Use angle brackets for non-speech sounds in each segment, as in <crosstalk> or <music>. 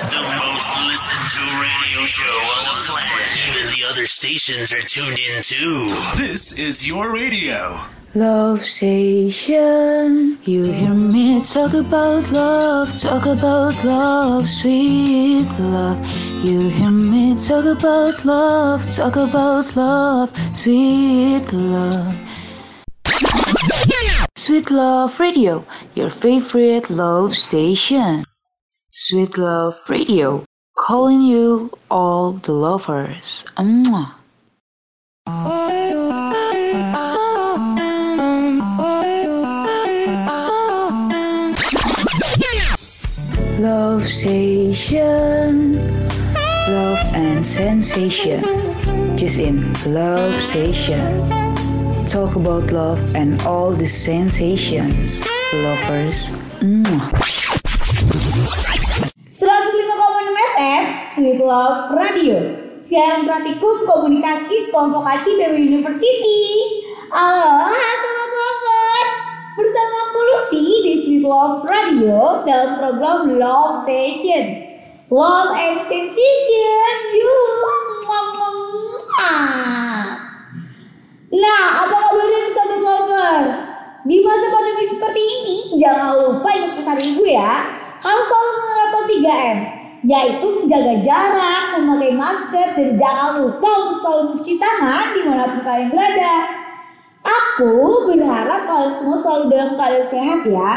The most listened to radio show on the planet. Even the other stations are tuned in too. This is your radio. Love Station, you hear me talk about love, talk about love, sweet love. You hear me talk about love, talk about love, sweet love. Sweet Love Radio, your favorite love station. Sweet Love Radio, calling you all the lovers. Mwah. Love Station, Love and Sensation. Just in Love Station. Talk about love and all the sensations. Lovers. Mwah. 105,6 FM Sweet Love Radio. Siaran praktikum komunikasi sekelompok vokasi PW University. Halo, sobat lovers Bersama aku Lucy di Sweet Love Radio Dalam program Love Session. Love and Sensation. Yuk Nah, apa kabarnya sobat lovers? Di masa pandemi seperti ini, jangan lupa ingat pesan ibu ya. Harus selalu menerapkan 3M, yaitu menjaga jarak, memakai masker, dan jangan lupa untuk selalu mencuci tangan di mana pun kalian berada. Aku berharap kalian semua selalu dalam keadaan sehat ya.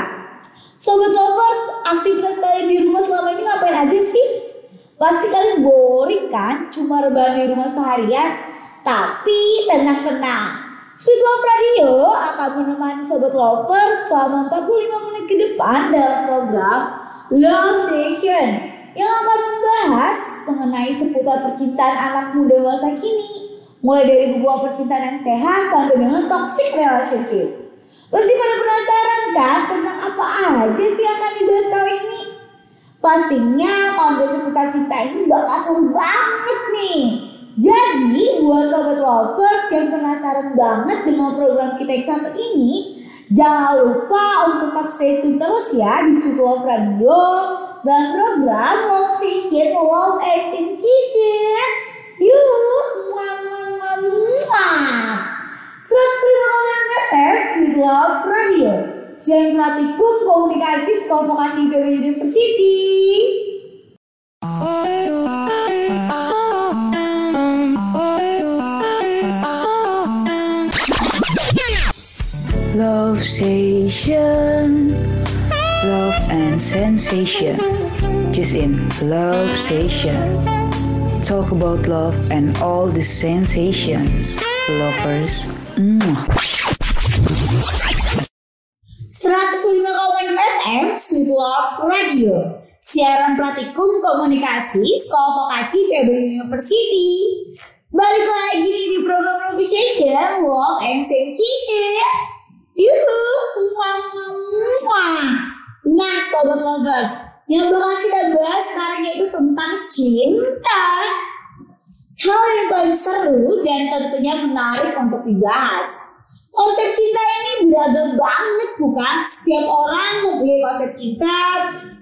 Sobat lovers, aktivitas kalian di rumah selama ini ngapain aja sih? Pasti kalian boring kan? Cuma rebahan di rumah seharian? Tapi tenang-tenang. Sweet Love Radio akan menemani Sobat Lovers selama 45 menit ke depan dalam program Love Station yang akan membahas mengenai seputar percintaan anak muda masa kini. Mulai dari hubungan percintaan yang sehat sampai dengan toxic relationship. Pasti pada penasaran kan tentang apa aja sih akan dibahas kali ini? Pastinya konten seputar cinta ini bakal seru banget nih. Jadi buat sobat lovers yang penasaran banget dengan program kita yang satu ini, jangan lupa untuk stay tune terus ya di Sweet Love Radio dan program Love and Sensation. Yuk, muah. 105,6 FM Sweet Love Radio. Siaran praktikum komunikasi sekolah vokasi University. Love Station, Love and Sensation. Just in Love Station. Talk about love and all the sensations. Lovers. Mwah. 105,6 FM Sweet Love Radio Siaran praktikum komunikasi Sekolah Vokasi PB University Balik lagi di program Station Love and Sensation Yuhu. Nah Sobat Lovers Yang bakal kita bahas sekarang yaitu tentang cinta Hal yang paling seru dan tentunya menarik untuk dibahas Konsep cinta ini beragam banget bukan? Setiap orang mempunyai konsep cinta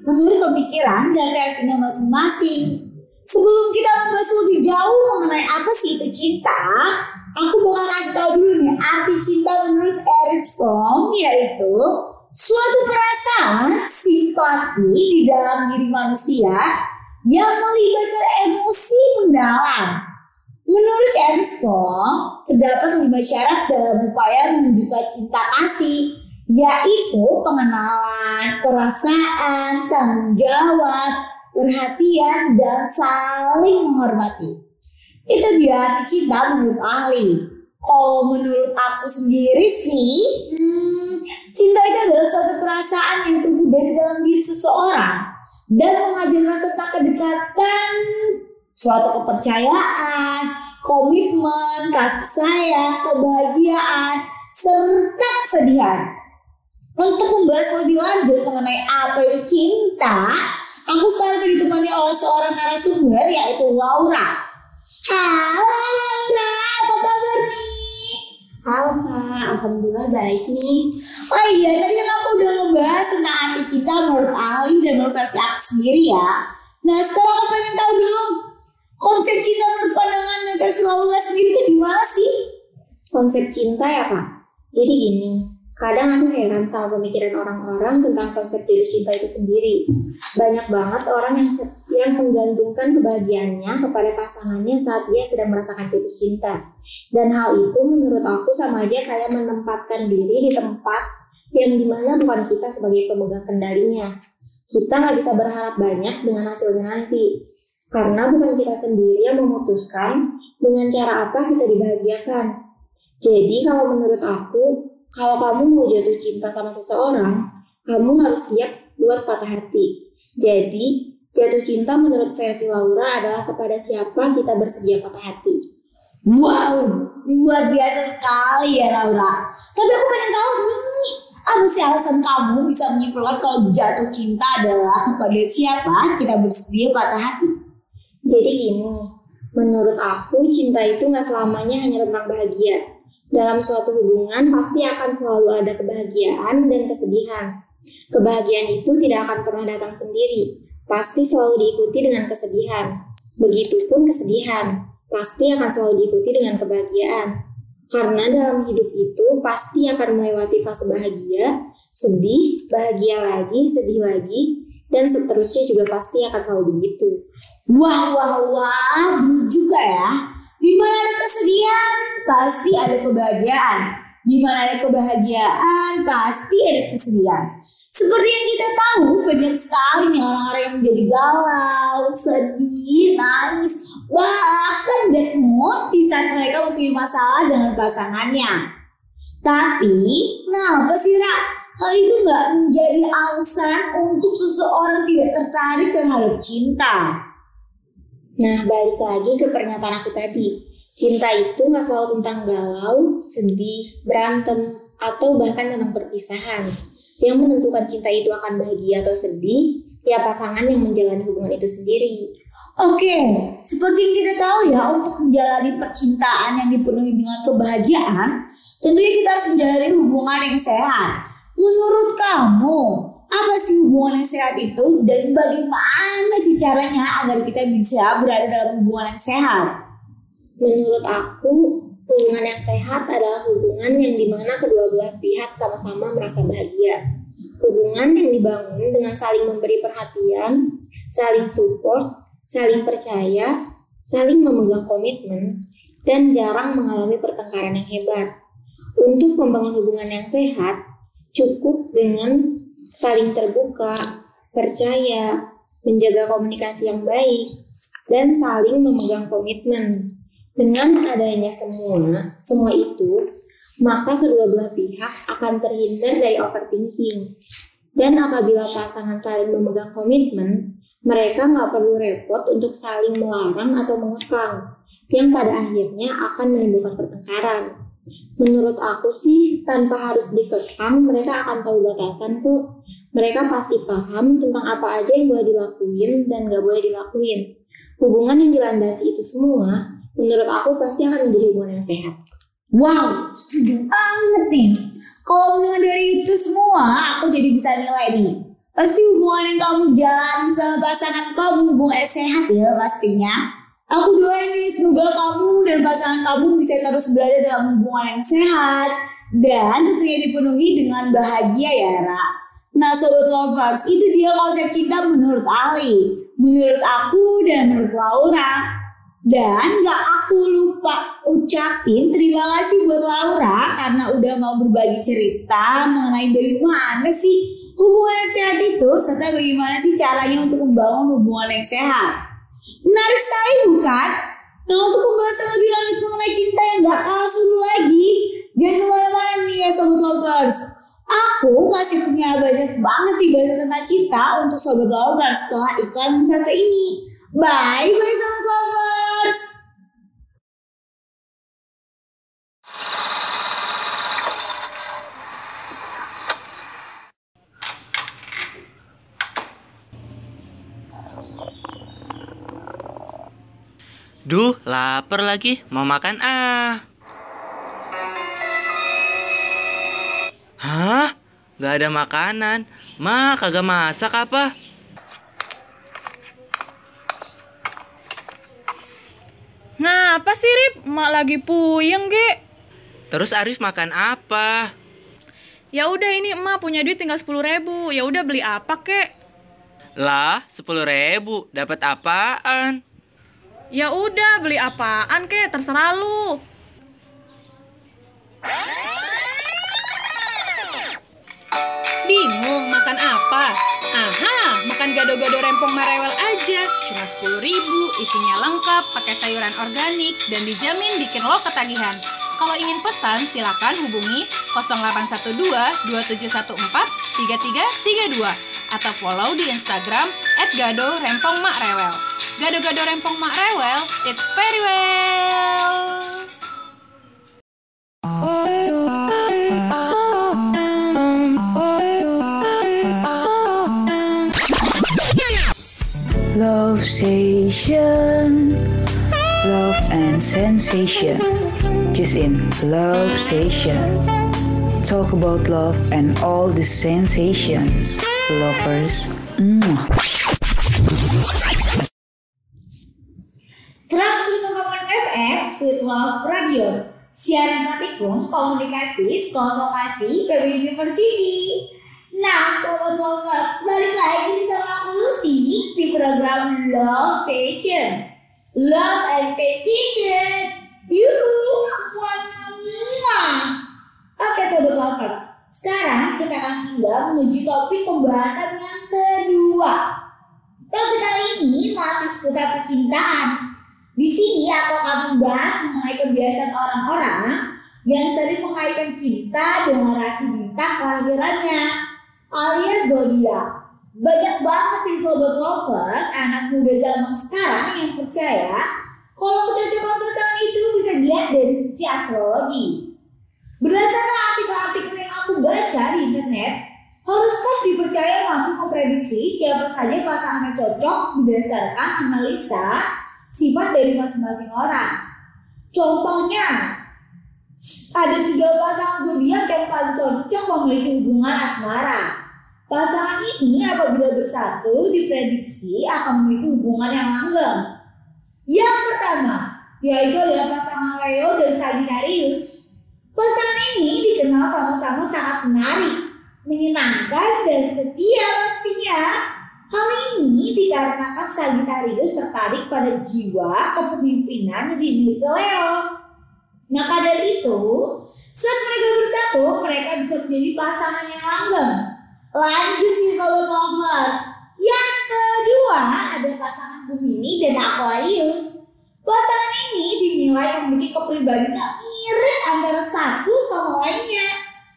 menurut pemikiran dan reaksinya masing-masing. Sebelum kita membahas lebih jauh mengenai apa sih itu cinta, aku bakal kasih tahu dulu nih arti cinta menurut Erich Fromm yaitu suatu perasaan simpati di dalam diri manusia yang melibatkan emosi mendalam. Menurut James Fromm, terdapat lima syarat dalam upaya menunjukkan cinta kasih, yaitu pengenalan, perasaan, tanggung jawab, perhatian, dan saling menghormati. Itu dia cinta menurut ahli. Kalau menurut aku sendiri sih, hmm, cinta itu adalah suatu perasaan yang tumbuh dari dalam diri seseorang dan mengajarkan tentang kedekatan, suatu kepercayaan, komitmen, kasih sayang, kebahagiaan, serta kesedihan. Untuk membahas lebih lanjut mengenai apa itu cinta, aku sekarang ditemani oleh seorang narasumber yaitu Laura. Halo apa kabar nih? Alhamdulillah baik nih. Oh iya, tadi kan aku udah ngebahas tentang arti cinta menurut ahli dan menurut versi aku sendiri ya. Nah sekarang aku pengen tahu dong konsep cinta menurut pandangan dan versi Laura sendiri itu gimana sih? Konsep cinta ya kak? Jadi gini, kadang aku heran sama pemikiran orang-orang tentang konsep jatuh cinta itu sendiri. Banyak banget orang yang yang menggantungkan kebahagiaannya kepada pasangannya saat dia sedang merasakan jatuh cinta. Dan hal itu menurut aku sama aja kayak menempatkan diri di tempat yang di mana bukan kita sebagai pemegang kendalinya. Kita nggak bisa berharap banyak dengan hasilnya nanti. Karena bukan kita sendiri yang memutuskan dengan cara apa kita dibahagiakan. Jadi kalau menurut aku, kalau kamu mau jatuh cinta sama seseorang, kamu harus siap buat patah hati. Jadi, jatuh cinta menurut versi Laura adalah kepada siapa kita bersedia patah hati. Wow, luar biasa sekali ya Laura. Tapi aku pengen tahu nih, apa sih alasan kamu bisa menyimpulkan kalau jatuh cinta adalah kepada siapa kita bersedia patah hati? Jadi gini, menurut aku cinta itu nggak selamanya hanya tentang bahagia. Dalam suatu hubungan pasti akan selalu ada kebahagiaan dan kesedihan. Kebahagiaan itu tidak akan pernah datang sendiri, pasti selalu diikuti dengan kesedihan. Begitupun kesedihan, pasti akan selalu diikuti dengan kebahagiaan. Karena dalam hidup itu pasti akan melewati fase bahagia, sedih, bahagia lagi, sedih lagi, dan seterusnya juga pasti akan selalu begitu. Wah, wah, wah, juga ya. Di mana ada kesedihan, pasti ada kebahagiaan. Di mana ada kebahagiaan, pasti ada kesedihan. Seperti yang kita tahu, banyak sekali nih orang-orang yang menjadi galau, sedih, nangis, bahkan dan mood di saat mereka mempunyai masalah dengan pasangannya. Tapi, kenapa sih, Ra? hal itu nggak menjadi alasan untuk seseorang tidak tertarik terhadap cinta. Nah, balik lagi ke pernyataan aku tadi. Cinta itu nggak selalu tentang galau, sedih, berantem, atau bahkan tentang perpisahan. Yang menentukan cinta itu akan bahagia atau sedih, ya pasangan yang menjalani hubungan itu sendiri. Oke, seperti yang kita tahu ya, untuk menjalani percintaan yang dipenuhi dengan kebahagiaan, tentunya kita harus menjalani hubungan yang sehat Menurut kamu, apa sih hubungan yang sehat itu dan bagaimana sih caranya agar kita bisa berada dalam hubungan yang sehat? Menurut aku, hubungan yang sehat adalah hubungan yang di mana kedua belah pihak sama-sama merasa bahagia. Hubungan yang dibangun dengan saling memberi perhatian, saling support, saling percaya, saling memegang komitmen, dan jarang mengalami pertengkaran yang hebat. Untuk membangun hubungan yang sehat, cukup dengan saling terbuka, percaya, menjaga komunikasi yang baik, dan saling memegang komitmen. Dengan adanya semua, semua itu, maka kedua belah pihak akan terhindar dari overthinking. Dan apabila pasangan saling memegang komitmen, mereka nggak perlu repot untuk saling melarang atau mengekang, yang pada akhirnya akan menimbulkan pertengkaran. Menurut aku sih tanpa harus dikekang mereka akan tahu batasan kok. Mereka pasti paham tentang apa aja yang boleh dilakuin dan gak boleh dilakuin. Hubungan yang dilandasi itu semua, menurut aku pasti akan menjadi hubungan yang sehat. Wow, setuju banget nih. Kalau mendengar dari itu semua, aku jadi bisa nilai nih. Pasti hubungan yang kamu jalan sama pasangan kamu hubungan sehat ya pastinya. Aku doain nih semoga kamu dan pasangan kamu bisa terus berada dalam hubungan yang sehat dan tentunya dipenuhi dengan bahagia ya Ra. Nah sobat lovers itu dia konsep cinta menurut Ali, menurut aku dan menurut Laura. Dan gak aku lupa ucapin terima kasih buat Laura karena udah mau berbagi cerita mengenai bagaimana sih hubungan sehat itu serta bagaimana sih caranya untuk membangun hubungan yang sehat. Menarik sekali bukan? Nah untuk pembahasan lebih lanjut mengenai cinta yang gak kalah seru lagi, jangan ke mana-mana nih ya Sobat Lovers. Aku masih punya banyak banget nih bahasa tentang cinta untuk Sobat Lovers setelah iklan satu ini. Bye bye Sobat Lovers. Duh, lapar lagi. Mau makan ah. Hah? Gak ada makanan. Ma, kagak masak apa? Ngapa sih Rip? Mak lagi puyeng, Ge. Terus Arif makan apa? Ya udah ini emak punya duit tinggal sepuluh ribu. Ya udah beli apa kek? Lah, sepuluh ribu. Dapat apaan? Ya udah beli apaan kek? Terserah lu. Bingung makan apa? Aha, makan gado-gado rempong marewel aja. Cuma 10 ribu, isinya lengkap, pakai sayuran organik, dan dijamin bikin lo ketagihan. Kalau ingin pesan, silakan hubungi 0812 2714 3332 atau follow di Instagram @gado rempong mak rewel. Gado-gado rempong mak rewel, it's very well. Love station, love and sensation. Just in love station. Talk about love and all the sensations. Lovers. Mwah. 105,6 FM Sweet Love Radio Siaran praktikum komunikasi sekolah vokasi PB University Nah, Sobat Lovers, balik lagi sama aku Lucy di program Love Station Love and Sensation Yuhu, Mwah. Oke Sobat Lovers, sekarang kita akan pindah menuju topik pembahasan yang kedua. Topik kali ini masih seputar percintaan. Di sini aku akan membahas mengenai kebiasaan orang-orang yang sering mengaitkan cinta dengan rasi bintang kelahirannya alias zodiak. Banyak banget nih sobat lovers, anak muda zaman sekarang yang percaya kalau kecocokan pasangan itu bisa dilihat dari sisi astrologi. Berdasarkan artikel-artikel yang aku baca di internet, horoskop dipercaya mampu memprediksi siapa saja pasangan yang cocok berdasarkan analisa sifat dari masing-masing orang. Contohnya, ada tiga pasangan zodiak yang paling cocok memiliki hubungan asmara. Pasangan ini apabila bersatu diprediksi akan memiliki hubungan yang langgeng. Yang pertama, yaitu adalah pasangan Leo dan Sagittarius. Pasangan ini dikenal sama-sama sangat menarik, menyenangkan dan setia pastinya. Hal ini dikarenakan Sagittarius tertarik pada jiwa kepemimpinan yang dimiliki Leo. Maka dari itu, saat mereka bersatu, mereka bisa menjadi pasangan yang langgeng. Lanjut nih sobat lovers. Yang kedua ada pasangan Gemini dan Aquarius. Pasangan ini dinilai memiliki kepribadian yang mirip antara satu sama lainnya.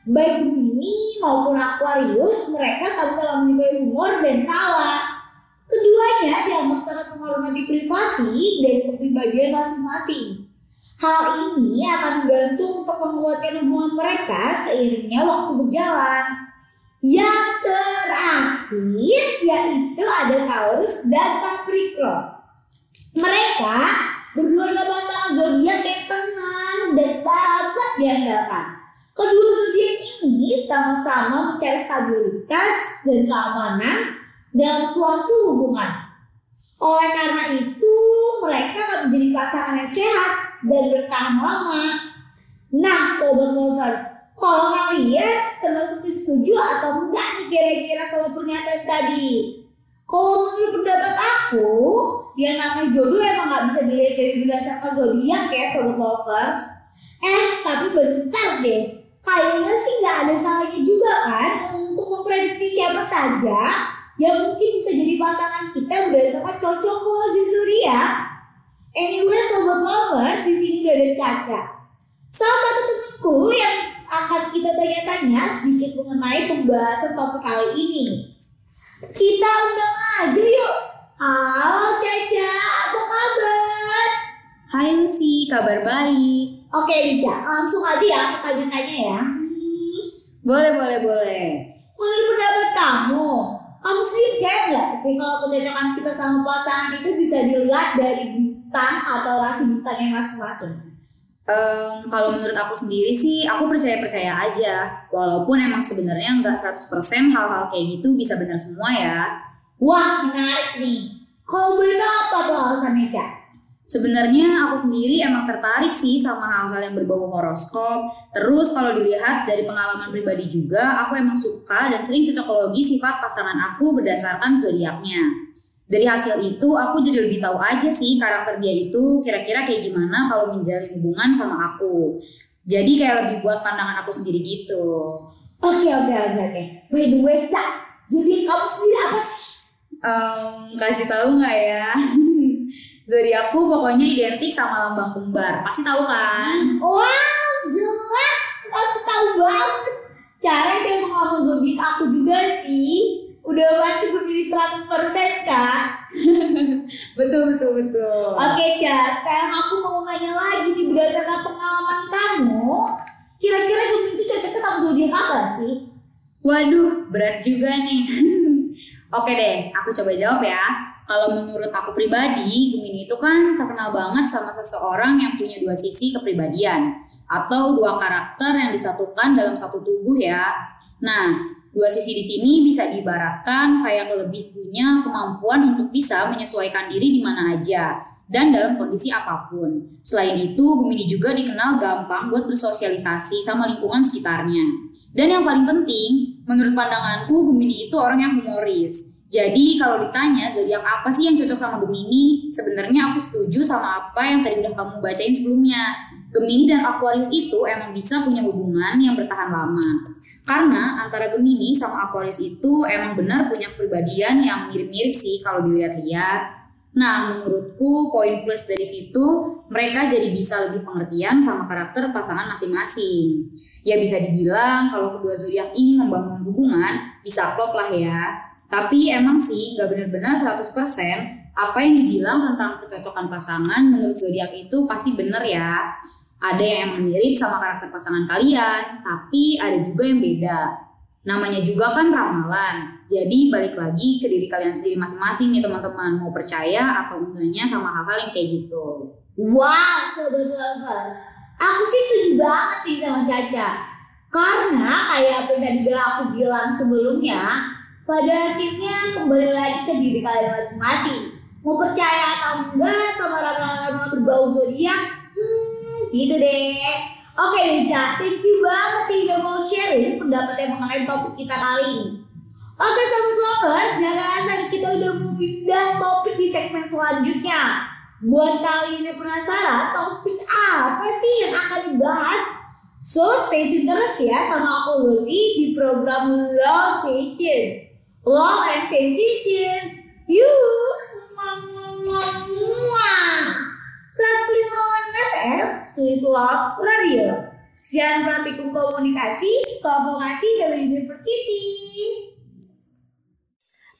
Baik Gemini maupun Aquarius, mereka sama-sama memiliki humor dan tawa. Keduanya dianggap sangat menghormati privasi dan kepribadian masing-masing. Hal ini akan membantu untuk menguatkan hubungan mereka seiringnya waktu berjalan. Yang terakhir yaitu ada Taurus dan Capricorn. Mereka berdua adalah pasangan zodiak yang tenang dan dapat diandalkan. Kedua zodiak ini sama-sama mencari stabilitas dan keamanan dalam suatu hubungan. Oleh karena itu, mereka akan menjadi pasangan yang sehat dan bertahan lama. Nah, sobat lovers, kalau kalian termasuk setuju atau enggak nih kira-kira sama pernyataan tadi? Kalau menurut pendapat aku, yang namanya jodoh emang nggak bisa dilihat dari berdasarkan zodiak ya, sobat lovers. Eh, tapi bentar deh. Kayaknya sih nggak ada salahnya juga kan untuk memprediksi siapa saja yang mungkin bisa jadi pasangan kita berdasarkan cocokologi zodiak. Anyway, sobat lovers, di sini udah ada Caca. Salah satu temanku yang akan kita tanya-tanya sedikit mengenai pembahasan topik kali ini. Kita undang aja yuk. Halo Caca, apa kabar? Hai Lucy, kabar baik. Oke Caca, langsung aja ya pertanyaannya ya. Hmm, Boleh, boleh, boleh. menurut pendapat kamu, kamu sih percaya nggak sih kalau kecocokan kita sama pasangan itu bisa dilihat dari bintang atau rasi bintangnya masing-masing? Em, kalau menurut aku sendiri sih, aku percaya-percaya aja. Walaupun emang sebenarnya nggak 100% hal-hal kayak gitu bisa benar semua ya. Wah menarik nih. Kalau boleh tahu apa tuh alasannya Cak? Sebenarnya aku sendiri emang tertarik sih sama hal-hal yang berbau horoskop. Terus kalau dilihat dari pengalaman pribadi juga, aku emang suka dan sering cocokologi sifat pasangan aku berdasarkan zodiaknya. Dari hasil itu aku jadi lebih tahu aja sih karakter dia itu kira-kira kayak gimana kalau menjalin hubungan sama aku. Jadi kayak lebih buat pandangan aku sendiri gitu. Oke oke oke oke. By the way, Cak, jadi kamu sendiri apa sih? Em, kasih tahu nggak ya? <laughs> Zodiakku pokoknya identik sama lambang kembar. Pasti tahu kan? Wow, jelas. Aku tahu banget. Cara dia mengaku zodiak aku juga sih. Udah pasti berdiri 100% kak. <laughs> Betul betul betul. Oke Cak, sekarang aku mau nanya lagi nih berdasarkan pengalaman kamu. Kira-kira Gemini itu cocoknya sama zodiak apa sih? Waduh, berat juga nih. <laughs> Oke deh, aku coba jawab ya. Kalau menurut aku pribadi, Gemini itu kan terkenal banget sama seseorang yang punya dua sisi kepribadian atau dua karakter yang disatukan dalam satu tubuh ya. Nah, dua sisi di sini bisa diibaratkan kayak lebih punya kemampuan untuk bisa menyesuaikan diri di mana aja dan dalam kondisi apa pun. Selain itu, Gemini juga dikenal gampang buat bersosialisasi sama lingkungan sekitarnya. Dan yang paling penting, menurut pandanganku Gemini itu orang yang humoris. Jadi kalau ditanya zodiak apa sih yang cocok sama Gemini, sebenarnya aku setuju sama apa yang tadi udah kamu bacain sebelumnya. Gemini dan Aquarius itu emang bisa punya hubungan yang bertahan lama. Karena antara Gemini sama Aquarius itu emang benar punya kepribadian yang mirip-mirip sih kalau dilihat-lihat. Nah, menurutku poin plus dari situ mereka jadi bisa lebih pengertian sama karakter pasangan masing-masing. Ya bisa dibilang kalau kedua zodiak ini membangun hubungan bisa klop lah ya. Tapi emang sih nggak benar-benar 100% apa yang dibilang tentang kecocokan pasangan menurut zodiak itu pasti benar ya. Ada yang mirip sama karakter pasangan kalian, tapi ada juga yang beda. Namanya juga kan ramalan. Jadi balik lagi ke diri kalian sendiri masing-masing nih teman-teman. Mau percaya atau enggaknya sama hal-hal yang kayak gitu. Wow, sobat lovers. Aku sih setuju banget nih sama Caca. Karena kayak apa yang tadi aku bilang sebelumnya, pada akhirnya kembali lagi ke diri kalian masing-masing. Mau percaya atau enggak sama ramalan berbau zodiak? Gitu deh. Oke Lica, thank you banget nih udah mau sharing pendapat yang mengenai topik kita kali ini. Oke sobat lovers, jangan rasa kita udah mau pindah topik di segmen selanjutnya. Buat kalian yang penasaran topik apa sih yang akan dibahas? So stay tune terus ya sama aku Lucy di program Love Station. Love and Sensation. Yuk. Muah, muah, muah. 105 Sweet Love Radio. Siaran praktikum komunikasi, vokasi dari University.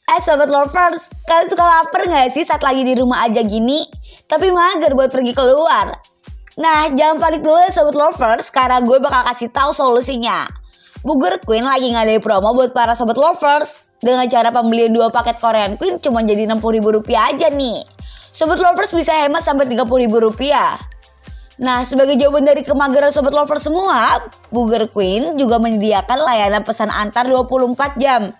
Eh sobat lovers, kalian suka lapar gak sih saat lagi di rumah aja gini? Tapi mager buat pergi keluar. Nah, jangan panik dulu ya sobat lovers, karena gue bakal kasih tahu solusinya. Burger Queen lagi ngadain promo buat para sobat lovers. Dengan cara pembelian dua paket Korean Queen cuma jadi 60 ribu rupiah aja nih. Sobat lovers bisa hemat sampai 30 ribu rupiah. Nah, sebagai jawaban dari kemageran sobat lovers semua, Burger Queen juga menyediakan layanan pesan antar 24 jam.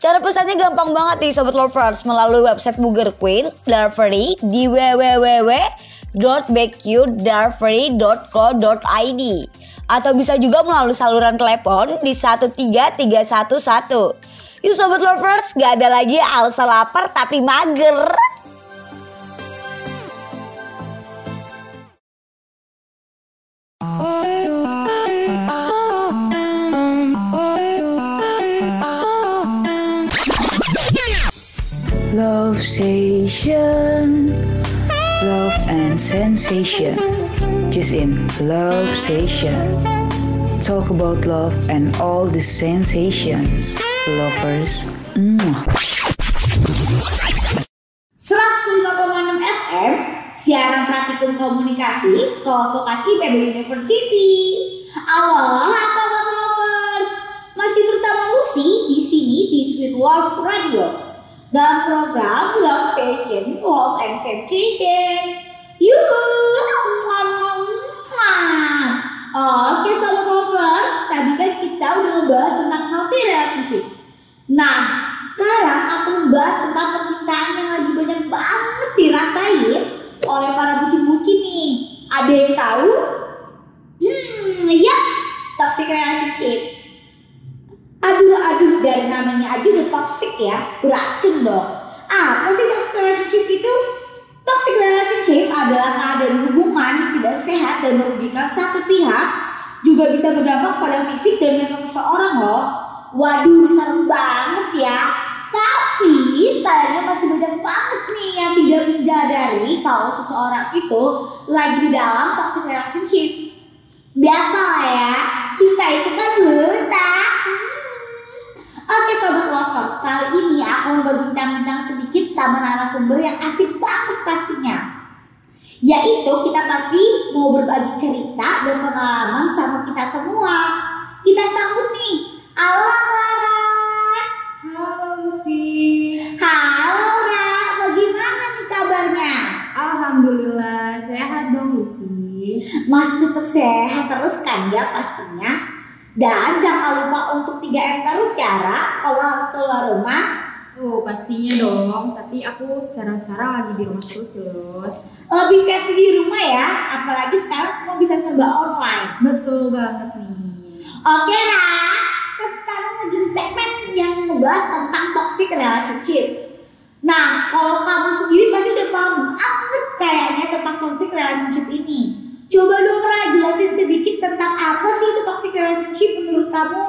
Cara pesannya gampang banget nih Sobat Lovers melalui website Burger Queen Delivery di www.bqdelivery.co.id atau bisa juga melalui saluran telepon di 13311. Yuk Sobat Lovers, gak ada lagi alasan lapar tapi mager. Love Station, Love and Sensation. Just in Love Station. Talk about love and all the sensations. Lovers. 105,6 FM Siaran Praktikum Komunikasi Sekolah Vokasi PB University. Halo sahabat lovers. Masih bersama Lucy di sini di Sweet Love Radio. Dalam program Love Station Love and Sensation. Yuhu. Oke sahabat lovers. Tadi kan kita udah membahas tentang healthy relationship. Nah, sekarang aku membahas tentang percintaan yang lagi banyak banget dirasain oleh para bucin Ada yang tahu? Hmm, ya, toxic relationship. Aduh, aduh, dari namanya aja udah toxic ya, beracun dong. Apa sih toxic relationship itu? Toxic relationship adalah keadaan hubungan yang tidak sehat dan merugikan satu pihak, juga bisa berdampak pada fisik dan mental seseorang loh. Waduh, serem banget ya. Tapi sayangnya masih banyak banget nih yang tidak menyadari kalau seseorang itu lagi di dalam toxic relationship. Biasa lah ya, cinta itu kan buta. Hmm. Oke sobat lovers, kali ini aku mau berbincang-bincang sedikit sama narasumber yang asik banget pastinya. Yaitu kita pasti mau berbagi cerita dan pengalaman sama kita semua. Kita sambut nih, Ala Clara. Halo Lucy. Halo Ra, bagaimana nih kabarnya? Alhamdulillah sehat dong Lucy. Masih tetap sehat terus kan ya pastinya. Dan jangan lupa untuk 3M terus ya Ra, kalau harus keluar rumah. Oh pastinya dong. Tapi aku sekarang-sekarang lagi di rumah terus Lus. Lebih safety di rumah ya, apalagi sekarang semua bisa serba online. Betul banget nih. Oke Ra, sekarang lagi di segmen yang ngebahas tentang toxic relationship. Nah, kalau kamu sendiri pasti udah paham banget kayaknya tentang toxic relationship ini. Coba dong Ra, jelasin sedikit tentang apa sih itu toxic relationship menurut kamu?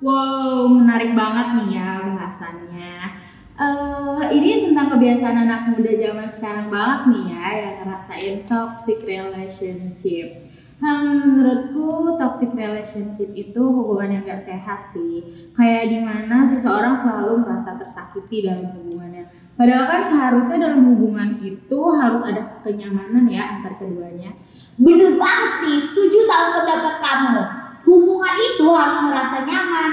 Wow, menarik banget nih ya bahasannya. Eh, ini tentang kebiasaan anak muda zaman sekarang banget nih ya yang ngerasain toxic relationship. Hmm, menurutku toxic relationship itu hubungan yang gak sehat sih. Kayak di mana seseorang selalu merasa tersakiti dalam hubungannya. Padahal kan seharusnya dalam hubungan itu harus ada kenyamanan ya antar keduanya. Bener banget nih, setuju sama pendapat kamu. Hubungan itu harus merasa nyaman.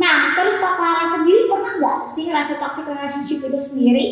Nah, terus Kak Clara sendiri pernah nggak sih ngerasa toxic relationship itu sendiri?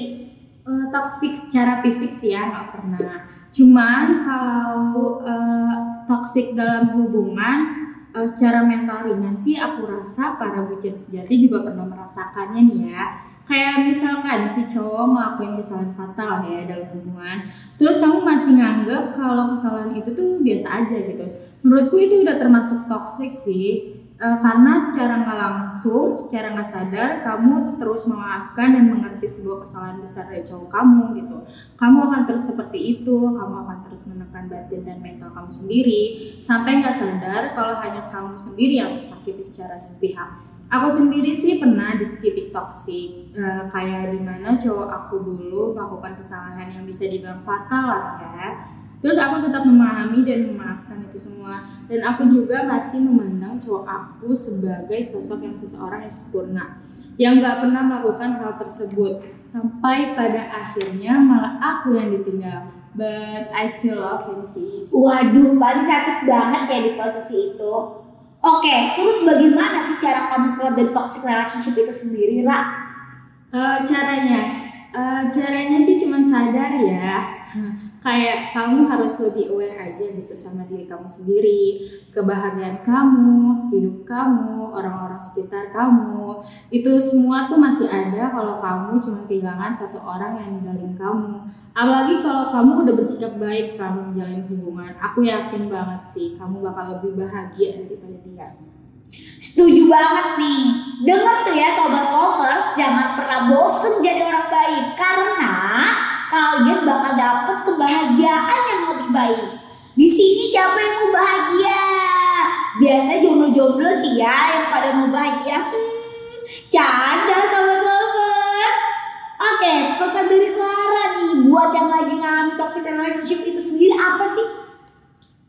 Eh, toxic secara fisik sih ya nggak pernah. Cuman kalau eh, toxic dalam hubungan eh, secara mental ringan sih aku rasa para bucin sejati juga pernah merasakannya nih ya. Kayak misalkan si cowok ngelakuin kesalahan fatal ya dalam hubungan, terus kamu masih nganggep kalau kesalahan itu tuh biasa aja gitu. Menurutku itu udah termasuk toxic sih. Eh, karena secara nggak langsung, secara nggak sadar, kamu terus memaafkan dan mengerti sebuah kesalahan besar dari cowok kamu gitu. Kamu akan terus seperti itu, kamu akan terus menekan batin dan mental kamu sendiri, sampai nggak sadar kalau hanya kamu sendiri yang tersakiti secara sepihak. Aku sendiri sih pernah di titik toksik, eh, kayak di mana cowok aku dulu melakukan kesalahan yang bisa dibilang fatal lah ya. Terus aku tetap memahami dan memaafkan itu semua. Dan aku juga masih memandang cowok aku sebagai sosok yang seseorang yang sempurna yang gak pernah melakukan hal tersebut. Sampai pada akhirnya malah aku yang ditinggal. But I still love him sih. Waduh, pasti sakit banget ya di posisi itu. Oke, terus bagaimana sih cara kamu keluar dari toxic relationship itu sendiri, Ra? Eh, caranya. Eh, caranya sih cuman sadar ya kayak kamu harus lebih aware aja gitu sama diri kamu sendiri kebahagiaan kamu hidup kamu orang-orang sekitar kamu. Itu semua tuh masih ada kalau kamu cuma kehilangan satu orang yang ninggalin kamu. Apalagi kalau kamu udah bersikap baik selama menjalin hubungan aku yakin banget sih kamu bakal lebih bahagia daripada tinggal Setuju banget nih. Dengar tuh ya sobat lovers, jangan pernah bosen jadi orang baik. Karena kalian bakal dapet kebahagiaan yang lebih baik. Di sini siapa yang mau bahagia? Biasa jomblo-jomblo sih ya yang pada mau bahagia. Hmm, canda sobat lovers. Oke, pesan dari Clara nih buat yang lagi ngalamin toxic relationship itu sendiri apa sih?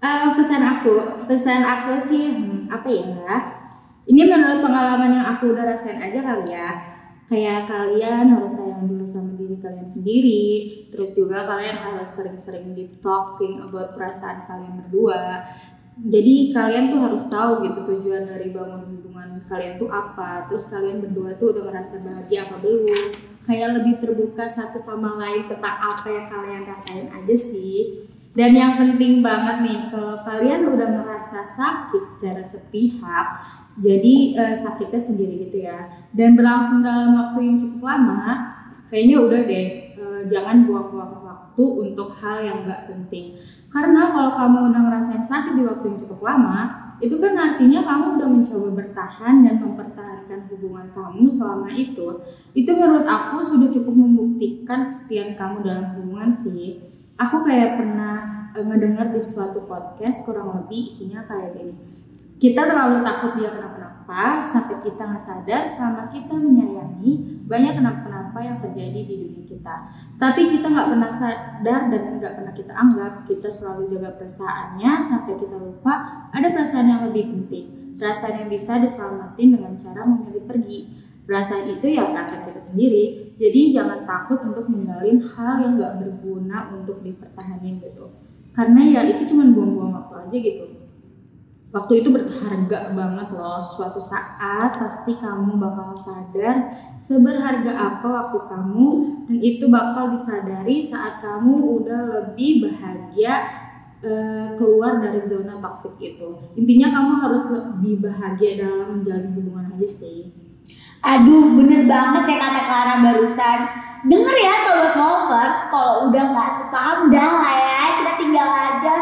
Eh, pesan aku, pesan aku sih hmm, apa ya? Ini menurut pengalaman yang aku udah rasain aja kali ya. Kayak kalian harus sayang dulu sama diri kalian sendiri. Terus juga kalian harus sering-sering deep talking about perasaan kalian berdua. Jadi kalian tuh harus tahu gitu tujuan dari bangun hubungan kalian tuh apa. Terus kalian berdua tuh udah ngerasa bahagia apa belum. Kayak lebih terbuka satu sama lain tentang apa yang kalian rasain aja sih. Dan yang penting banget nih, kalau kalian udah merasa sakit secara sepihak, jadi eh, sakitnya sendiri gitu ya, dan berlangsung dalam waktu yang cukup lama, kayaknya udah deh, eh, jangan buang-buang waktu untuk hal yang nggak penting. Karena kalau kamu udah ngerasain sakit di waktu yang cukup lama, itu kan artinya kamu udah mencoba bertahan dan mempertahankan hubungan kamu selama itu. Itu menurut aku sudah cukup membuktikan kesetiaan kamu dalam hubungan sih. Aku kayak pernah eh, ngedengar di suatu podcast kurang lebih isinya kayak gini. Kita terlalu takut dia kenapa-napa sampai kita nggak sadar selama kita menyayangi banyak kenapa-kenapa yang terjadi di dunia kita. Tapi kita nggak pernah sadar dan nggak pernah kita anggap kita selalu jaga perasaannya sampai kita lupa ada perasaan yang lebih penting. Perasaan yang bisa diselamatin dengan cara memilih pergi. Perasaan itu ya perasaan kita sendiri. Jadi jangan takut untuk ninggalin hal yang nggak berguna untuk dipertahankan gitu. Karena ya itu cuma buang-buang waktu aja gitu. Waktu itu berharga banget loh. Suatu saat pasti kamu bakal sadar seberharga apa waktu kamu dan itu bakal disadari saat kamu udah lebih bahagia eh, keluar dari zona toksik itu. Intinya kamu harus lebih bahagia dalam menjalin hubungan aja sih Aduh, bener banget ya kata Clara barusan. Denger ya sobat lovers, kalau udah nggak sepaham dah lah ya, kita tinggal aja. <laughs>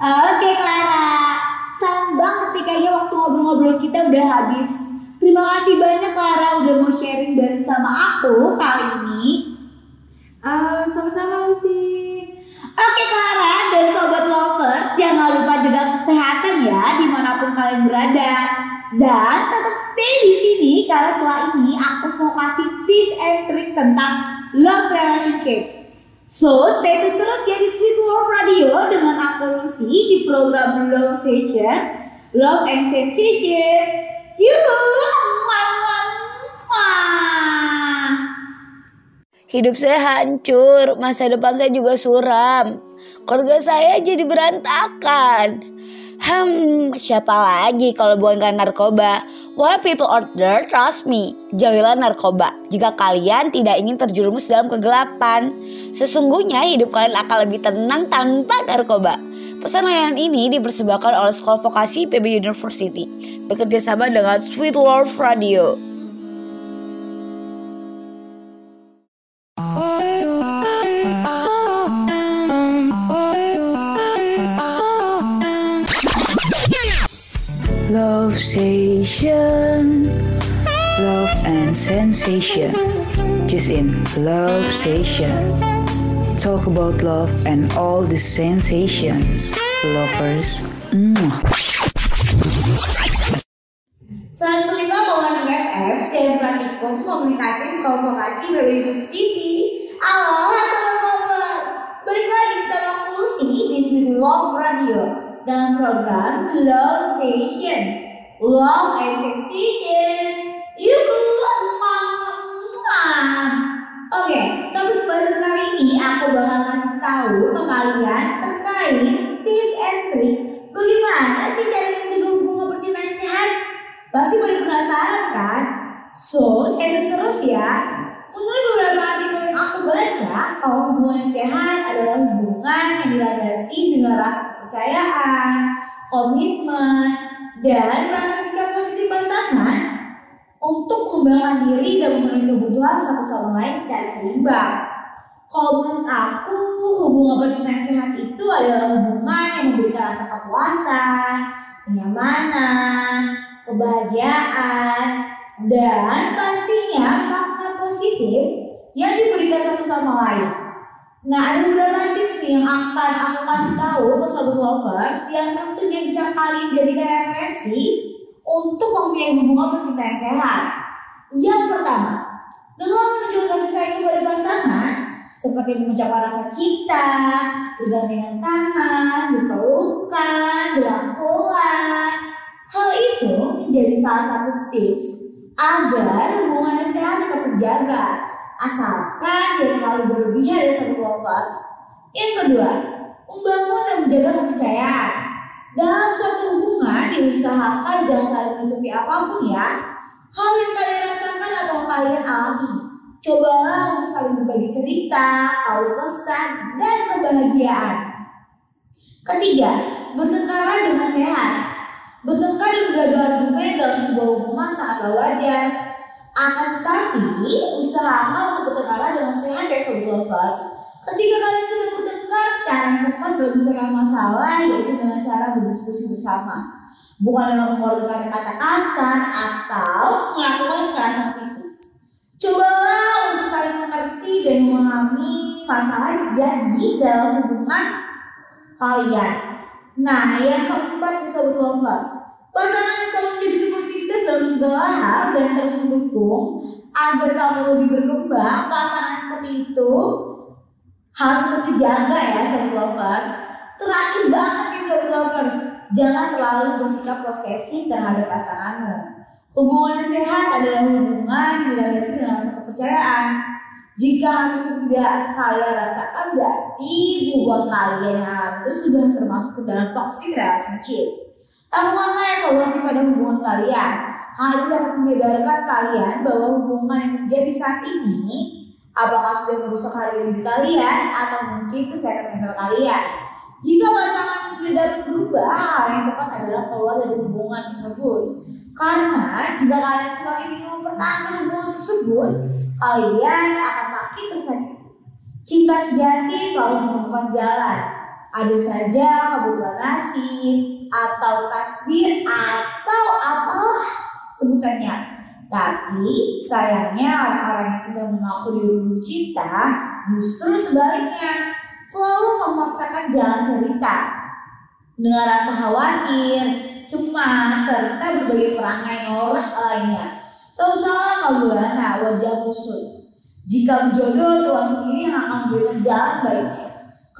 Oke Clara, sayang banget nih kayaknya waktu ngobrol-ngobrol kita udah habis. Terima kasih banyak Clara udah mau sharing bareng sama aku kali ini. Eh, sama-sama Lucy Oke Clara dan sobat lovers, jangan lupa jaga kesehatan ya di mana pun kalian berada. Dan tetap stay di sini karena setelah ini aku mau kasih tips and trick tentang love relationship. So stay tune terus ya di Sweet Love Radio dengan aku Lucy di program Love Session, Love and Sensation. Yuhu, muah, muah, muah. Hidup saya hancur, masa depan saya juga suram. Keluarga saya jadi berantakan. Hmm, siapa lagi kalau bukan narkoba? Why people there trust me? Jauhilah narkoba jika kalian tidak ingin terjerumus dalam kegelapan. Sesungguhnya hidup kalian akan lebih tenang tanpa narkoba. Pesan layanan ini dipersembahkan oleh Sekolah Vokasi PB University bekerja sama dengan Sweet Love Radio. Station, Love and Sensation. Just in Love Station. Talk about love and all the sensations. Lovers. Mwah. 105,6 FM, siaran praktikum komunikasi sekolah vokasi BB University. Halo, sobat. Balik lagi sama aku Lucy di Sweet Love Radio dalam program Love Station. Love and Sensation. Muah. Oke, topik bahasan kali ini aku bakal kasih tahu ke kalian terkait tips and trick bagaimana sih cara menjaga hubungan percintaan yang sehat. Pasti pada penasaran kan? So, share terus ya. Menurut beberapa artikel yang aku baca, kalau hubungan yang sehat adalah hubungan yang dilandasi dengan rasa kepercayaan, komitmen, dan rasa sikap positif pasangan untuk mengembangkan diri dan memenuhi kebutuhan satu sama lain secara seimbang. Kalau menurut aku, hubungan percintaan yang sehat itu adalah hubungan yang memberikan rasa kepuasan, kenyamanan, kebahagiaan, dan pastinya makna positif yang diberikan satu sama lain. Nah, ada beberapa tips nih yang akan aku kasih tahu ke sobat lovers yang tentunya bisa kalian jadikan referensi untuk mempunyai hubungan percintaan sehat. Yang pertama, dengan menunjukkan kasih sayang kepada pasangan, seperti mengucapkan rasa cinta, bergandengan tangan, berpelukan, berangkulan. Hal itu menjadi salah satu tips agar hubungan sehat tetap terjaga, asalkan tidak terlalu berlebihan dari satu lovers. Yang kedua, membangun dan menjaga kepercayaan. Dalam suatu hubungan diusahakan jangan saling menutupi apa pun ya. Hal yang kalian rasakan atau kalian alami. Cobalah untuk saling berbagi cerita, tahu pesan, dan kebahagiaan. Ketiga, bertengkarlah dengan sehat. Bertengkar dan beradu argumen dalam sebuah hubungan sangatlah wajar. Akan tetapi, usahakan untuk bertengkar dengan sehat ya sobat lovers. Ketika kalian sedang bertengkar, cara yang tepat dalam menyelesaikan masalah yaitu dengan cara berdiskusi bersama. Bukan dengan mengeluarkan kata kasar atau melakukan kekerasan fisik. Cobalah untuk saling mengerti dan memahami masalah yang terjadi dalam hubungan kalian. Nah, yang keempat sobat lovers, pasangan yang selalu menjadi support system dalam segala hal dan terus mendukung agar kamu lebih berkembang. Pasangan seperti itu harus tetap dijaga ya sobat lovers. Terakhir banget nih sobat lovers, jangan terlalu bersikap posesif terhadap pasanganmu. Hubungan yang sehat adalah hubungan yang dilandasi dengan rasa kepercayaan. Jika hal tersebut tidak kalian rasakan berarti hubungan kalian yang itu sudah termasuk ke dalam toxic relationship. Lakukanlah evaluasi pada hubungan kalian. Hal ini dapat menyadarkan kalian bahwa hubungan yang terjadi saat ini apakah sudah merusak harga diri kalian atau mungkin kesehatan mental kalian. Jika pasangan tidak dapat berubah, hal yang tepat adalah keluar dari hubungan tersebut. Karena jika kalian semakin ingin mempertahankan hubungan tersebut, kalian akan makin tersakiti. Cinta sejati selalu menemukan jalan. Ada saja kebetulan nasib atau takdir atau apalah sebutannya. Tapi sayangnya orang-orang yang sedang mengaku dirundung cinta justru sebaliknya selalu memaksakan jalan cerita dengan rasa khawatir, cemas, serta berbagai perangai norak lainnya. Tak usahlah kabulana wajah kusut. Jika berjodoh, Tuhan sendiri yang akan memberikan jalan baiknya.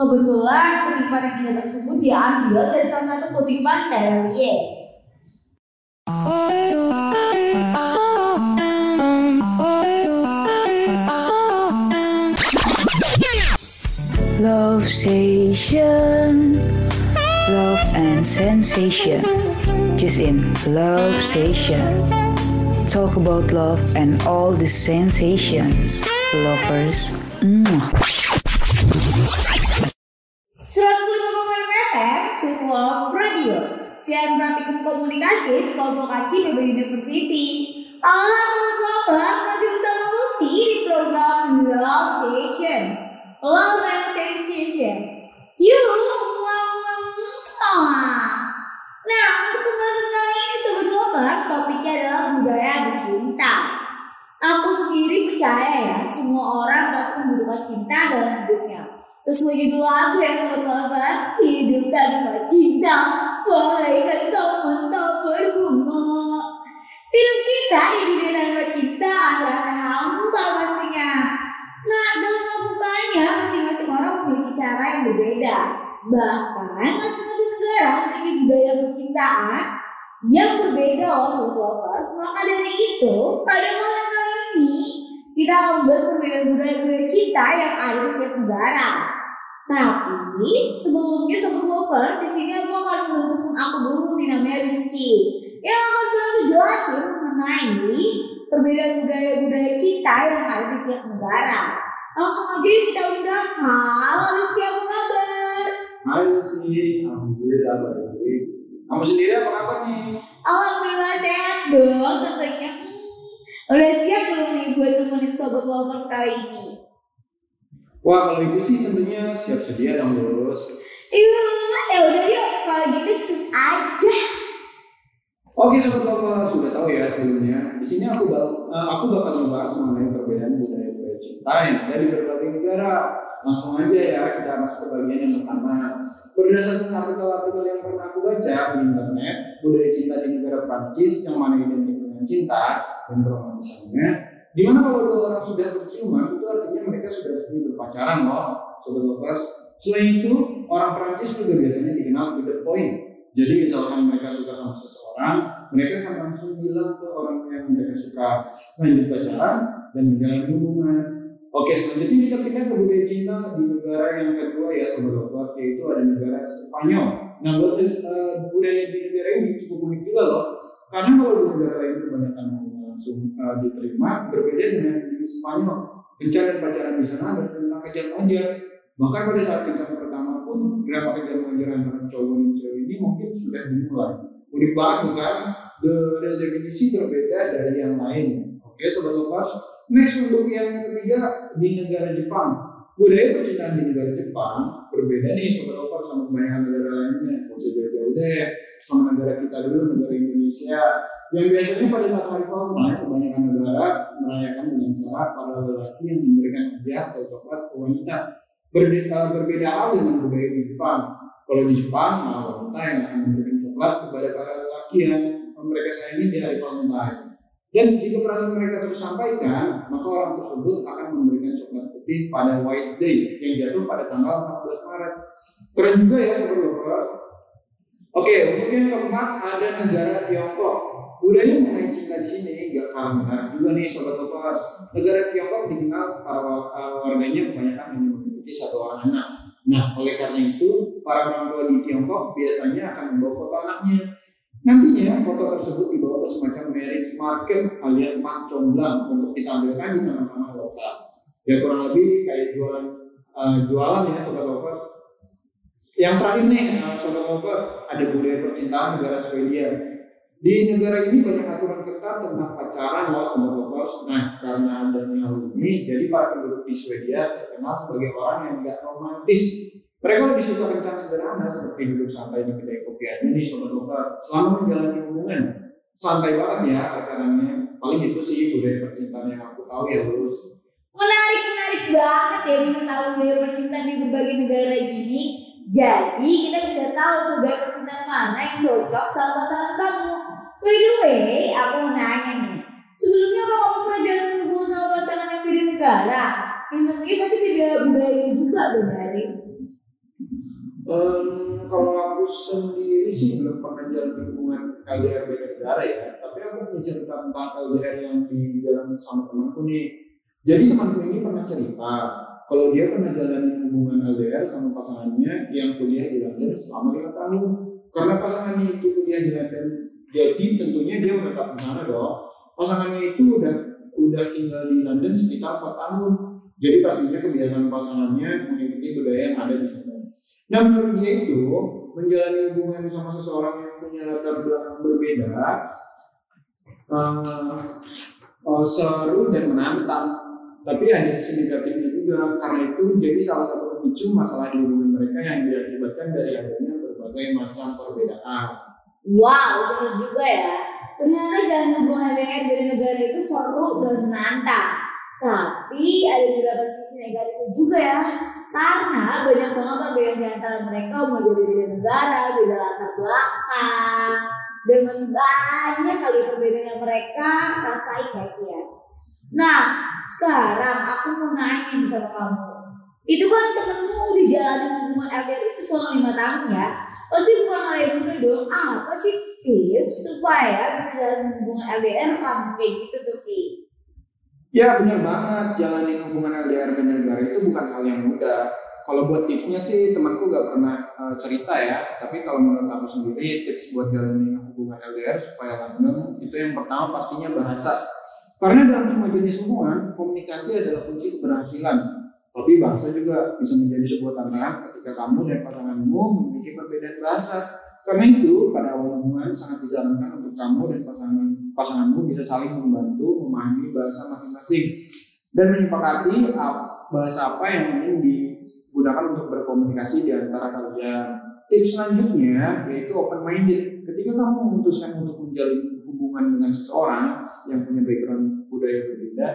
Kebetulan kutipan yang tersebut diambil dari salah satu kutipan dari. Love station, love and sensation. Just in love station. Talk about love and all the sensations. Lovers. Mwah. Radio. Siaran praktikum komunikasi Sekolah Vokasi PB University. Alhamdulillah, masih bersama Lucy di program Love Station. Love and Sensation. Muah. Nah, untuk pembahasan kali ini Sobat Lovers, topiknya adalah budaya bercinta. Aku sendiri percaya ya, semua orang pasti membutuhkan cinta dalam hidupnya. Sesuai judul lagu ya Sobat Lovers, hidup tanpa cinta, bagaikan teman tak berbunga. Hidup kita di dunia tanpa cinta akan terasa hampa pastinya. Nah, dalam melakukannya, masing-masing orang memiliki cara yang berbeda. Bahkan masing-masing negara memiliki budaya percintaan yang berbeda loh Sobat Lovers. Maka dari itu, pada malam kali ini kita akan membahas perbedaan budaya-budaya cinta yang ada di tiap. Tapi sebelumnya Sobat Lovers, di sini aku akan menuntut aku dulu nih namanya Rizky yang akan bantu jelasin mengenai perbedaan budaya-budaya cinta yang ada di tiap negara. Langsung aja kita undang. Halo Rizky, apa kabar? Hai Lucy, Alhamdulillah baik. Kamu sendiri apa kabar nih? Alhamdulillah sehat dong tentunya. Hmm, Udah siap belum nih buat nemenin Sobat Lovers kali ini? Wah kalau itu sih tentunya siap sedia dong Lulus. Iya, ya udah yuk. Kalau gitu terus aja. Oke sobat lover sudah tahu ya sebelumnya. Di sini aku bak- eh, aku bakal membahas mengenai perbedaan budaya budaya cinta yang ada di berbagai negara. Langsung aja ya kita masuk ke bagian yang pertama. Berdasarkan artikel-artikel yang pernah aku baca di internet, budaya cinta di negara Prancis yang mana identik dengan cinta dan keromantisannya. Di mana kalau dua orang sudah berciuman itu artinya mereka sudah resmi berpacaran loh, sobat lovers. Selain itu, orang Prancis juga biasanya dikenal to the point. Jadi misalkan mereka suka sama seseorang, mereka akan langsung bilang ke orang yang mereka suka lanjut pacaran dan menjalin hubungan. Oke, selanjutnya kita pindah ke budaya cinta di negara yang kedua ya sobat lovers yaitu ada negara Spanyol. Nah, buat eh, budaya di negara ini cukup unik juga loh. Karena kalau di negara lain kebanyakan langsung eh, diterima, berbeda dengan di Spanyol. Kencan dan pacaran di sana ada tentang kejar-mengejar. Bahkan pada saat kencan pertama pun drama kejar-mengejar antara cowok dan cewek ini mungkin sudah dimulai. Unik banget bukan? The real definisi berbeda dari yang lain. Oke, Oke, sobat lovers. Next untuk yang ketiga di negara Jepang. Budaya percintaan di negara Jepang berbeda nih sobat lovers sama kebanyakan negara lainnya. Gak usah jauh-jauh deh negara kita dulu, negara Indonesia. Yang biasanya pada saat hari Valentine, kebanyakan negara merayakan dengan cara para lelaki yang memberikan hadiah atau coklat ke wanita. Berbeda, berbeda hal dengan budaya di Jepang. Kalau di Jepang, malah wanita yang akan memberikan coklat kepada para lelaki yang mereka sayangi di hari Valentine. Dan jika perasaan mereka tersampaikan, maka orang tersebut akan memberikan coklat putih pada White Day yang jatuh pada tanggal 14 Maret. Keren juga ya sobat lovers. Oke, untuk yang keempat ada negara Tiongkok. Budaya mengenai cinta di sini gak kalah juga nih sobat lovers. Negara Tiongkok dikenal para uh, warganya kebanyakan hanya memiliki satu orang anak. Nah, oleh karena itu, para orang tua di Tiongkok biasanya akan membawa foto anaknya. Nantinya foto tersebut dibawa ke semacam marriage market alias mak comblang untuk ditampilkan di taman-taman lokal. Ya kurang lebih kayak jualan uh, jualan ya sobat lovers. Yang terakhir nih uh, sobat lovers ada budaya percintaan negara Swedia. Di negara ini banyak aturan ketat tentang pacaran loh sobat lovers. Nah karena adanya hal ini, jadi para penduduk di Swedia terkenal sebagai orang yang gak romantis mereka lebih suka kencan sederhana seperti duduk santai di kedai kopi aja nih sobat lover selama menjalani hubungan santai banget ya pacarannya paling itu sih budaya percintaan yang aku tahu ya lulus Menarik menarik banget ya bisa tahu budaya percintaan di berbagai negara gini. Jadi kita bisa tahu budaya percintaan mana yang cocok sama pasangan kamu. By the way, aku mau nanya nih. Sebelumnya apa kamu pernah jalan hubungan sama pasangan yang beda negara? Yang pasti beda budayanya juga dong dari. Um, kalau aku sendiri sih belum pernah jalan hubungan LDR beda negara ya tapi aku punya cerita tentang LDR yang dijalani sama temanku nih jadi temanku ini pernah cerita kalau dia pernah jalan hubungan LDR sama pasangannya yang kuliah di London selama lima tahun. Karena pasangannya itu kuliah di London jadi tentunya dia menetap di sana dong. Pasangannya itu udah udah tinggal di London sekitar 4 tahun. Jadi pastinya kebiasaan pasangannya mengikuti budaya yang ada di sana. Nah menurut dia itu menjalani hubungan sama seseorang yang punya latar belakang berbeda uh, uh, seru dan menantang. Tapi ada sisi negatifnya juga karena itu jadi salah satu pemicu masalah di hubungan mereka yang diakibatkan dari adanya berbagai macam perbedaan. Wow, benar juga ya. Ternyata jalan hubungan LDR dari negara itu seru dan menantang. Tapi ada beberapa sisi negatifnya juga ya. Karena banyak banget perbedaan di antara mereka mau jadi beda negara, beda latar belakang, dan masih banyak kali perbedaan yang mereka rasain ya Kia. Nah, sekarang aku mau nanya sama kamu. Itu kan temenmu di jalan hubungan LDR itu selama lima tahun ya. Pasti bukan hal yang mudah dong. Apa sih tips supaya bisa jalan hubungan LDR kamu kayak gitu tuh Ki? Ya benar banget, jalanin hubungan LDR negara itu bukan hal yang mudah. Kalau buat tipsnya sih temanku gak pernah uh, cerita ya, tapi kalau menurut aku sendiri tips buat jalanin hubungan LDR supaya langgeng itu yang pertama pastinya bahasa. Karena dalam semua jenis hubungan, komunikasi adalah kunci keberhasilan. Tapi bahasa juga bisa menjadi sebuah tantangan ketika kamu dan pasanganmu memiliki perbedaan bahasa. Karena itu, pada awal hubungan sangat disarankan untuk kamu dan pasangan pasanganmu bisa saling membantu memahami bahasa masing-masing dan menyepakati bahasa apa yang ingin digunakan untuk berkomunikasi di antara kalian. Tips selanjutnya yaitu open minded. Ketika kamu memutuskan untuk menjalin hubungan dengan seseorang yang punya background budaya berbeda,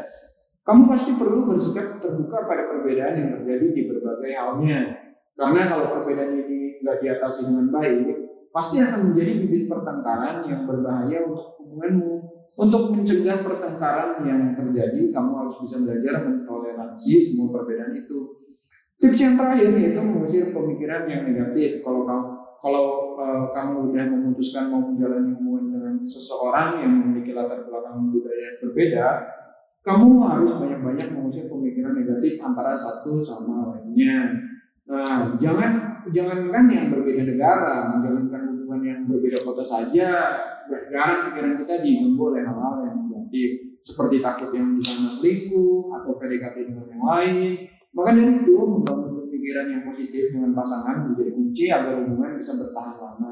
kamu pasti perlu bersikap terbuka pada perbedaan yang terjadi di berbagai halnya. Karena kalau perbedaan ini nggak diatasi dengan baik, pasti akan menjadi bibit pertengkaran yang berbahaya untuk hubunganmu. Untuk mencegah pertengkaran yang terjadi, kamu harus bisa belajar mentoleransi semua perbedaan itu. Tips yang terakhir yaitu mengusir pemikiran yang negatif. Kalau kamu kalau uh, kamu udah memutuskan mau menjalani hubungan dengan seseorang yang memiliki latar belakang budaya yang berbeda, kamu harus banyak-banyak mengusir pemikiran negatif antara satu sama lainnya. Nah, jangan jangankan yang berbeda negara, menjalankan hubungan yang berbeda kota saja, jangan pikiran kita diganggu oleh hal-hal yang negatif, seperti takut yang di sana selingkuh atau PDKT dengan yang lain. Maka dari itu, membangun pemikiran yang positif dengan pasangan menjadi kunci agar hubungan bisa bertahan lama.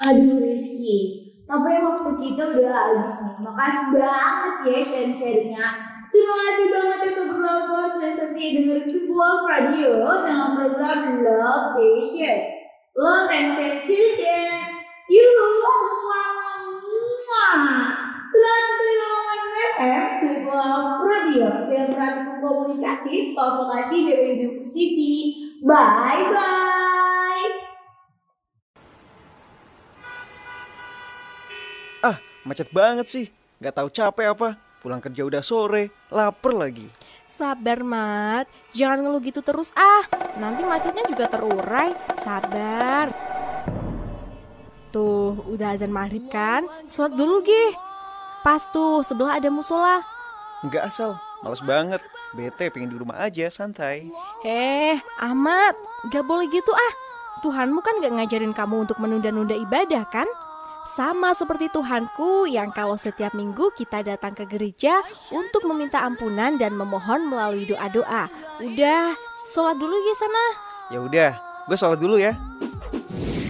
Aduh Rizky, Tapi waktu kita udah habis nih. Makasih banget ya sharing-sharingnya. Terima kasih banget ya Sobat Lovers sudah setia dengerin sebuah radio dengan program Love Station. Love and Sensation. Yuh, Selamat FM, sebuah radio yang berani komunikasi sekolah vokasi BB University. Bye bye. Ah, macet banget sih. Gak tahu capek apa. Pulang kerja udah sore, lapar lagi. Sabar, Mat. Jangan ngeluh gitu terus ah. Nanti macetnya juga terurai. Sabar. Tuh, udah azan maghrib kan? Sholat dulu, Gih. Pas tuh, sebelah ada musola. Nggak asal, males banget. Bete pengen di rumah aja, santai. Eh, Ahmad, gak boleh gitu ah. Tuhanmu kan gak ngajarin kamu untuk menunda-nunda ibadah kan? Sama seperti Tuhanku yang kalau setiap minggu kita datang ke gereja untuk meminta ampunan dan memohon melalui doa-doa. Udah, sholat dulu ya sana. Ya udah, gue sholat dulu ya.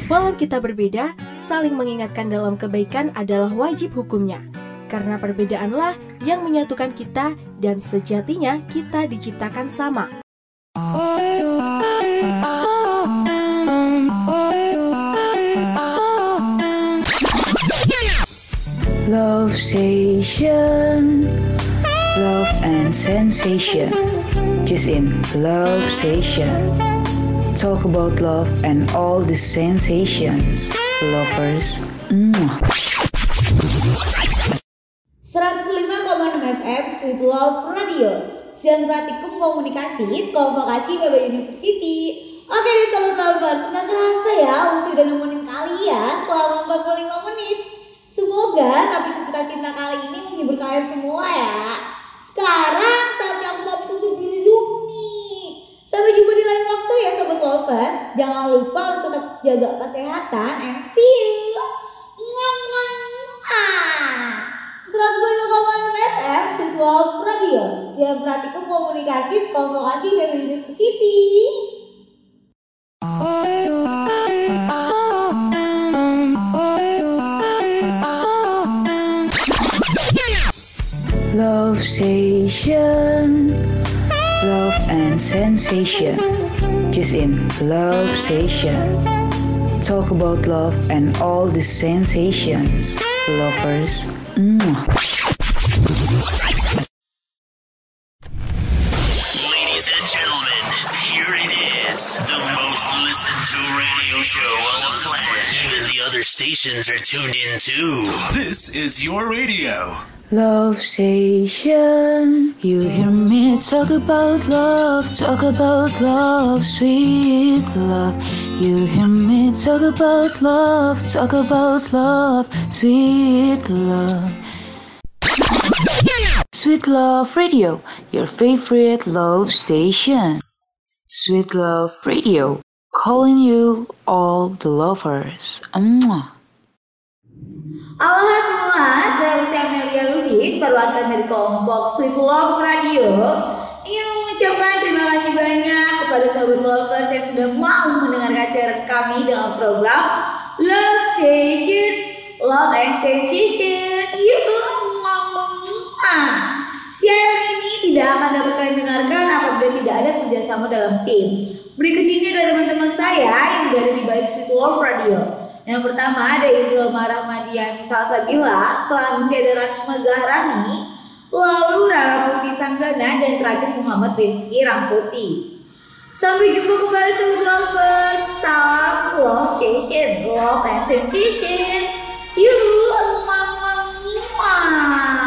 Walau kita berbeda, saling mengingatkan dalam kebaikan adalah wajib hukumnya. Karena perbedaanlah yang menyatukan kita dan sejatinya kita diciptakan sama. Love Station, love and sensation. Just in Love Station. Talk about love and all the sensations. Lovers. Mwah. 105,6 FM Sweet Love Radio Siang Praktikum Komunikasi Sekolah Vokasi PB University Oke deh Sobat Lovers, nggak kerasa ya udah nemenin kalian selama 45 menit Semoga tapi cerita cinta kali ini menghibur kalian semua ya. Sekarang saatnya aku pamit untuk diri dulu nih Sampai jumpa di lain waktu ya Sobat Lovers. Jangan lupa untuk tetap jaga kesehatan and see you. Mwah, mwah. 105,6 FM Love Radio. Siap Praktikum Komunikasi Sekolah Vokasi University Station, love and sensation. Just in Love Station. Talk about love and all the sensations. Lovers. Mwah. Ladies and gentlemen, here it is. The most listened to radio show on the planet. Even the other stations are tuned in too. This is your radio. Love Station. You hear me talk about love, talk about love, sweet love. You hear me talk about love, talk about love, sweet love. Sweet Love Radio, your favorite love station. Sweet Love Radio, calling you all the lovers. Halo semua, saya Lucia Lubis, perwakilan dari kelompok Sweet Love Radio ingin mengucapkan terima kasih banyak kepada sobat lovers yang sudah mau mendengarkan siaran kami dalam program Love Station, Love and Sensation. Yuhu, Siaran ini tidak akan dapat kalian dengarkan apabila tidak ada kerjasama dalam tim. Berikut ini adalah teman-teman saya yang berada di balik Sweet Love Radio. Yang pertama ada Ilma Rahmadiani Salsabila, selanjutnya ada Rachma Zahrani, lalu Rara Putih Sanggana, dan terakhir Muhammad Rifki Rangkuti. Sampai jumpa kembali Sobat Lovers. Salam love Chasing, love and Temptation. Yuk, mama, mama.